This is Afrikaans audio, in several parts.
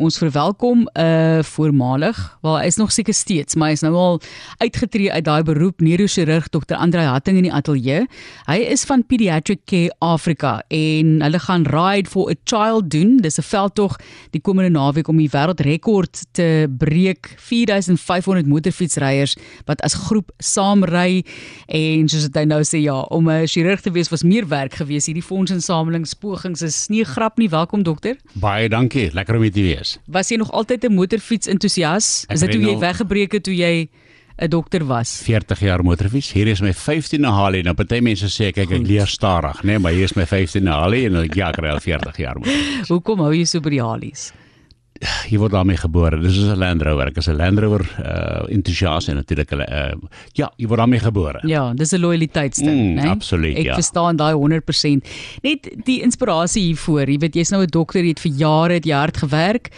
ons verwelkom 'n uh, voormalig, wel hy is nog seker steeds, maar hy is nou al uitgetree uit daai beroep neurochirurg Dr. Andrei Hatting in die ateljee. Hy is van Pediatric Care Africa en hulle gaan Ride for a Child doen. Dis 'n veldtog die komende naweek om die wêreldrekord te breek. 4500 motorfietsryers wat as groep saamry en soos dit hy nou sê ja, om 'n chirurg te wees was meer werk gewees. Hierdie fondsinsamelingspogings is nie grap nie. Welkom dokter. Baie dankie. Lekker om hier te wees. Was jy nog altyd 'n motorfiets entoesias? Is dit hoe jy weggebreek het toe jy 'n dokter was? 40 jaar motorfiets. Hier is my 15de Harley. Nou party mense sê kyk ek leer stadig, né, nee, maar hier is my 15de Harley en ek ja, kry al 40 jaar motorfiets. Hoekom hou jy so by die Harleys? Jy word daarmee gebore. Dis is 'n Land Rover. Ek is 'n Land Rover uh entoesias en natuurlik 'n uh, ja, jy word daarmee gebore. Ja, dis 'n loyaliteitsding, Mm, né? absoluut, Ek ja. verstaan daai 100%. Net die inspirasie hiervoor. Jy weet jy's nou 'n dokter, jy het vir jare het jy hard gewerk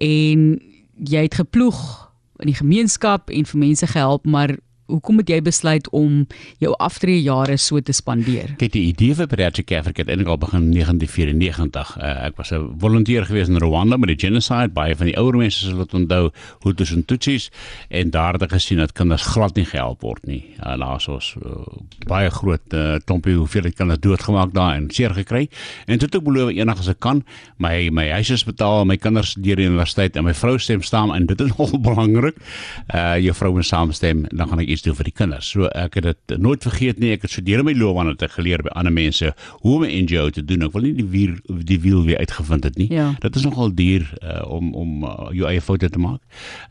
en jy het geploeg in die gemeenskap en vir mense gehelp, maar hoekom het jy besluit om jou aftree jare so te spandeer? Kyk, die idee vir Pediatric Africa het eintlik al begin in 1994. Uh, ek was 'n volunteer gewees in Rwanda met die genocide. Baie van die ouer mense sal dit onthou, Hutus en Tutsis, en daar het ek gesien dat kinders glad nie gehelp word nie. Uh, Daar's ons uh, baie groot uh, klompie hoeveel kinders doodgemaak daar en seer gekry. En toe het ek beloof enig as ek kan, my my huis is betaal, my kinders deur die universiteit en my vrou stem saam en dit is nogal belangrik. Uh jou vrou moet saamstem, dan gaan ek doen vir die kinders. So ek het dit nooit vergeet nie. Ek het so deur my loopbaan het ek geleer by ander mense hoe om 'n NGO te doen. Ek wil nie die wiel die wiel weer uitgevind het nie. Ja. Dit is nogal duur uh, om om uh, jou eie foute te maak.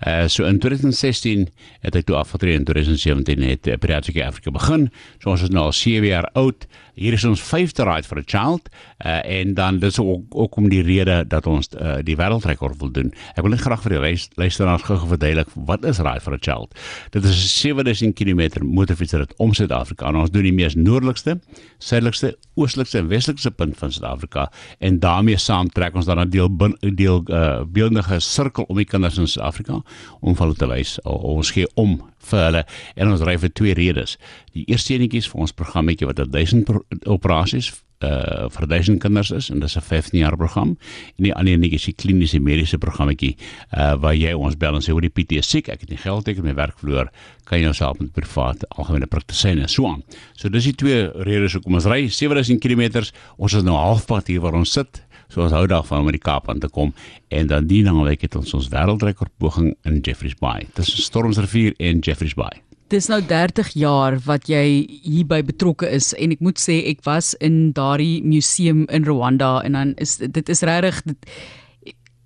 Uh so in 2016 het ek toe afgetree en in 2017 het uh, Pediatric Africa begin. So ons is nou al 7 jaar oud. Hier is ons vyfde ride for a child uh, en dan dis ook, ook om die rede dat ons uh, die wêreldrekord wil doen. Ek wil net graag vir die luisteraars gou verduidelik wat is ride for a child. Dit is 'n 7000 km motorfietsrit om Suid-Afrika. Ons doen die mees noordelikste, suidelikste, oostelike en westelikste punt van Suid-Afrika en daarmee saam trek ons dan 'n deel bin, deel uh, beeldige sirkel om die kinders in Suid-Afrika om hulle te wys. O- Ons gee om vir hulle en ons ry vir twee redes. Die eerste enetjie is vir ons programmetjie wat 1000 pro- operasies uh vir 1000 kinders is en dis 'n 15 jaar program en die ander enetjie is die kliniese mediese programmetjie uh waar jy ons bel en sê hoe die PT is siek, ek het nie geld ek het my werk verloor, kan jy ons help met privaat algemene praktisyn en so aan. So dis die twee redes hoekom ons ry 7000 km. Ons is nou halfpad hier waar ons sit. So ons hou daarvan om in die Kaap aan te kom en dan die naweek het ons ons wêreldrekord poging in Jeffreys Bay. Dis Stormsrivier en Jeffreys Bay. Dis nou 30 jaar wat jy hierby betrokke is en ek moet sê ek was in daardie museum in Rwanda en dan is dit is regtig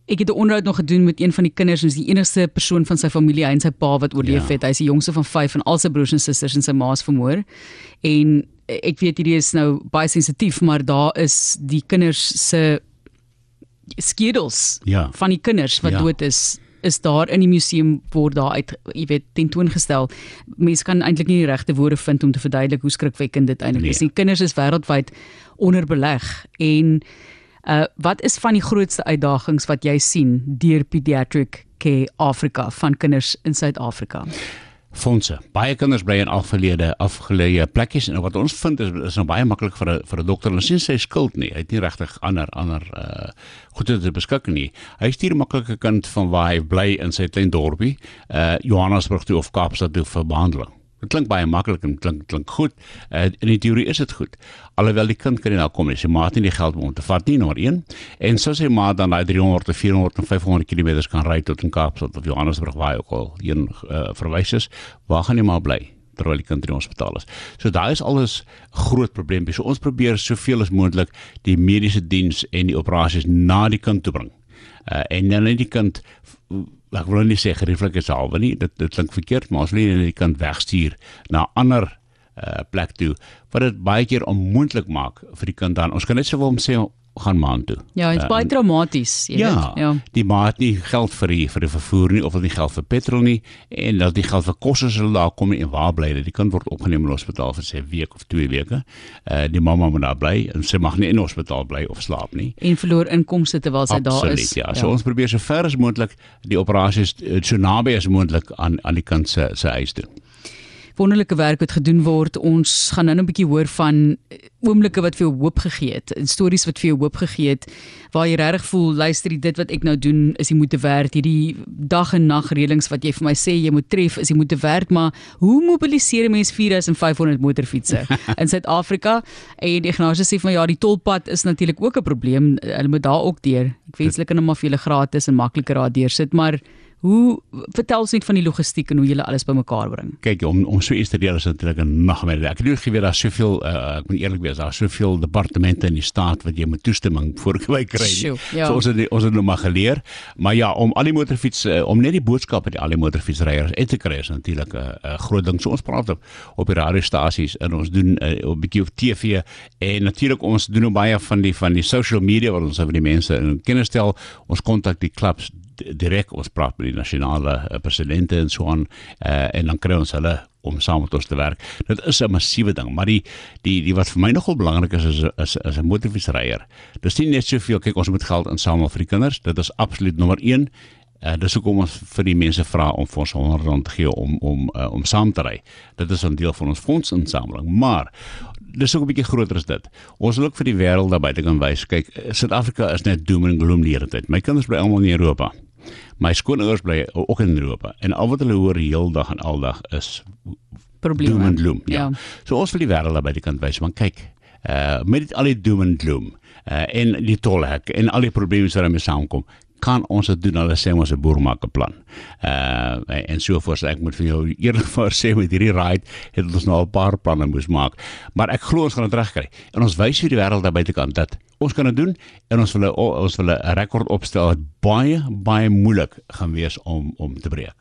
ek het 'n onderhoud nog gedoen met een van die kinders en is die enigste persoon van sy familie hy en sy pa wat oorleef Ja. het. Hy's die jongste van 5 en al sy broers en susters en sy ma's vermoor. En ek weet hierdie is nou baie sensitief, maar daar is die kinders se skedels Ja. van die kinders wat Ja. dood is is daar in die museum word daar uit jy weet tentoongestel. Mense kan eintlik nie die regte woorde vind om te verduidelik hoe skrikwekkend dit eintlik Nee. is. Die kinders is wêreldwyd onderbeleg en uh wat is van die grootste uitdagings wat jy sien deur Pediatric Care Africa van kinders in Suid-Afrika? Fondse. Baie kinders bly in afgeleide afgeleë plekkies en wat ons vind is is nou baie maklik vir 'n vir 'n dokter. Hulle sien sy skuld nie. Hy het nie regtig ander ander uh goede te beskik nie. Hy stuur maklike kind van waar hy bly in sy klein dorpie, uh Johannesburg toe of Kaapstad toe vir behandeling. Dit klink baie maklik en klink klink goed. Uh, in die teorie is dit goed. Alhoewel die kind kan nie nou kom nie. Sy ma het nie die geld om hom te vat nie, nommer 1. En so sy ma dan daai 300 of 400 of 500 km kan ry tot in Kaapstad of Johannesburg waar ook al heen uh, verwys is. Waar gaan hy maar bly? terwyl die kind in die hospitaal is. So daar is alles groot probleem. So ons probeer soveel as moontlik die mediese diens en die operasies na die kind toe bring. Uh, en dan net die kind ek wil nou nie sê gerieflik is halwe nie, dit dit klink verkeerd, maar ons wil nie net die kind wegstuur na ander uh, plek toe wat dit baie keer onmoontlik maak vir die kind dan. Ons kan net sowel hom sê gaan maan toe. Ja, dit's Uh, baie traumaties, jy Ja, weet. Ja. die ma het nie geld vir die vir die vervoer nie of het nie geld vir petrol nie en dat die geld vir kos as hulle daar kom nie en waar bly hulle? Die kind word opgeneem in die hospitaal vir sê week of twee weke. Uh die mamma moet daar bly en sy mag nie in die hospitaal bly of slaap nie. En verloor inkomste terwyl sy daar Absoluut, is. ja. So ons probeer so ver as moontlik die operasies eh, so naby as moontlik aan aan die kind se se huis doen. Wonderlike werk wat gedoen word. Ons gaan nou 'n bietjie hoor van oomblikke wat vir jou hoop gegee het, en stories wat vir jou hoop gegee het waar jy regtig voel, luister, dit wat ek nou doen is die moeite werd. Hierdie dag en nag reëlings wat jy vir my sê jy moet tref, is die moeite werd, maar hoe mobiliseer 'n mens 4500 motorfietsse in Suid-Afrika? En Ignasie sê van ja, die tolpad is natuurlik ook 'n probleem. Hulle moet daar ook deur. Ek wens hulle kan hom maar vir julle gratis en makliker daar deursit, maar Hoe vertel ons net van die logistiek en hoe julle alles bymekaar bring? Kyk, om om so iets te deel is natuurlik 'n nagmerrie. Ek het nie geweet daar's soveel uh, ek moet eerlik wees, daar's soveel departemente in die staat wat jy moet toestemming voor kry kry. Ja. So ons het ons het nou maar geleer, maar ja, om al die motorfiets uh, om net die boodskappe die al die motorfietsryers uit te kry is natuurlik 'n uh, uh, groot ding. So ons praat op op die radiostasies en ons doen 'n uh, bietjie op TV en natuurlik ons doen ook baie van die van die social media wat ons oor die mense in kennis stel. Ons kontak die klubs direk ons praat met die nasionale uh, presidente en so aan uh, en dan kry ons hulle om saam met ons te werk. Dit is 'n massiewe ding, maar die die die wat vir my nogal belangrik is is is is 'n motorfietsryer. Dis nie net soveel kyk ons moet geld insamel vir die kinders, dit is absoluut nommer 1. Uh, dis hoekom ons vir die mense vra om vir ons 100 rand te gee om om uh, om saam te ry. Dit is 'n deel van ons fondsinsameling, maar dis ook 'n bietjie groter as dit. Ons wil ook vir die wêreld daar buite kan wys, kyk, Suid-Afrika is net doom and gloom die hele tyd. My kinders bly almal in Europa. My skoonouers bly ook in Europa en al wat hulle hoor heeldag en aldag is probleme. Doom and gloom. Ja. ja. So ons wil die wêreld daar buite kan wys, maar kyk, uh met al die doom and gloom uh en die tolhek en al die probleme wat daarmee saamkom, kan ons dit doen? Hulle sê ons 'n boer maak 'n plan. Uh en so voors ek moet vir jou eerlikwaar sê met hierdie ride het ons nou al 'n paar planne moes maak, maar ek glo ons gaan dit regkry. En ons wys vir die wêreld daar buitekant dat ons kan dit doen en ons wil ons wil 'n rekord opstel wat baie baie moeilik gaan wees om om te breek.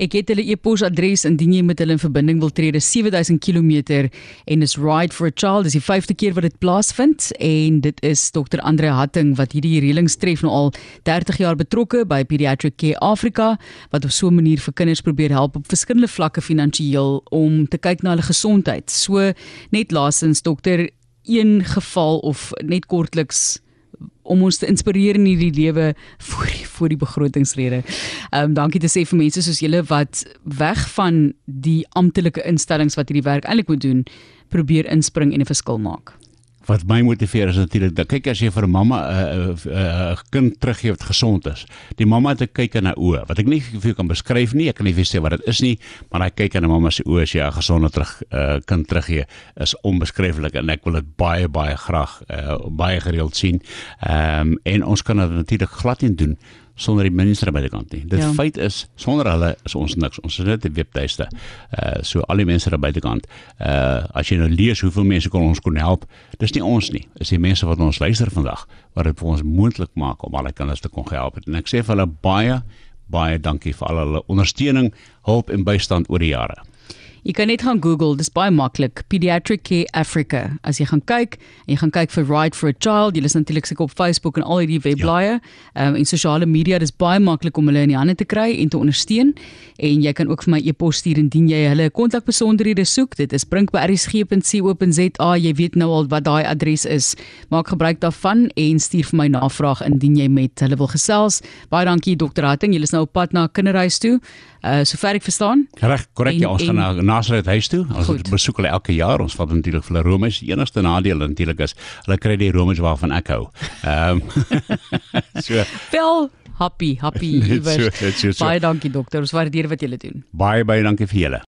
Ek het hulle e-posadres indien jy met hulle in verbinding wil tree. Dit is 7000 km en is Ride for a Child. Dis die 5de keer wat dit plaasvind en dit is Dr. Andre Hatting wat hierdie reëlings tref nou al 30 jaar betrokke by Pediatric Care Africa wat op so 'n manier vir kinders probeer help op verskillende vlakke finansiëel om te kyk na hulle gesondheid. So net laasens dokter een geval of net kortliks om ons te inspireer in hierdie lewe voor die, voor die begrotingsrede. Ehm um, dankie te sê vir mense soos julle wat weg van die amptelike instellings wat hierdie werk eintlik moet doen, probeer inspring en 'n verskil maak wat my motiveer is natuurlik dat kyk as jy vir mamma 'n uh, uh, uh, kind teruggee wat gesond is. Die mamma het 'n kyk in haar oë wat ek nie vir jou kan beskryf nie. Ek kan nie vir sê wat dit is nie, maar hy kyk in 'n mamma se oë as jy 'n gesonde terug uh, kind teruggee is onbeskryflik en ek wil dit baie baie graag uh, baie gereeld sien. Ehm um, en ons kan dit natuurlik glad nie doen sonder die minister by die kant nie. Dit ja. feit is sonder hulle is ons niks. Ons is net 'n webtuiste. Uh so al die mense daar by die kant. Uh as jy nou lees hoeveel mense kon ons kon help, dis nie ons nie. Dis die mense wat ons luister vandag wat dit vir ons moontlik maak om al die kinders te kon help. En ek sê vir hulle baie baie dankie vir al hulle ondersteuning, hulp en bystand oor die jare. Jy kan net gaan Google, dis baie maklik, Pediatric Care Africa. As jy gaan kyk, en jy gaan kyk vir Right for a Child, jy is natuurlik seker op Facebook en al hierdie webblaaie, ja. um, en sosiale media, dis baie maklik om hulle in die hande te kry en te ondersteun. En jy kan ook vir my e-pos stuur indien jy hulle kontakbesonderhede soek. Dit is brink@rsg.co.za. Jy weet nou al wat daai adres is. Maak gebruik daarvan en stuur vir my navraag indien jy met hulle wil gesels. Baie dankie Dr. Hatting. Jy is nou op pad na kinderhuis toe. Uh sover ek verstaan. Reg, korrek. Ja, ons en, gaan na Nazareth huis toe. Ons goed. besoek hulle elke jaar. Ons vat natuurlik vir hulle Romeis. Die enigste nadeel natuurlik is hulle kry die Romeis waarvan ek hou. Ehm um, so. Wel happy, happy. so, so, so. Baie dankie dokter. Ons waardeer wat julle doen. Baie baie dankie vir julle.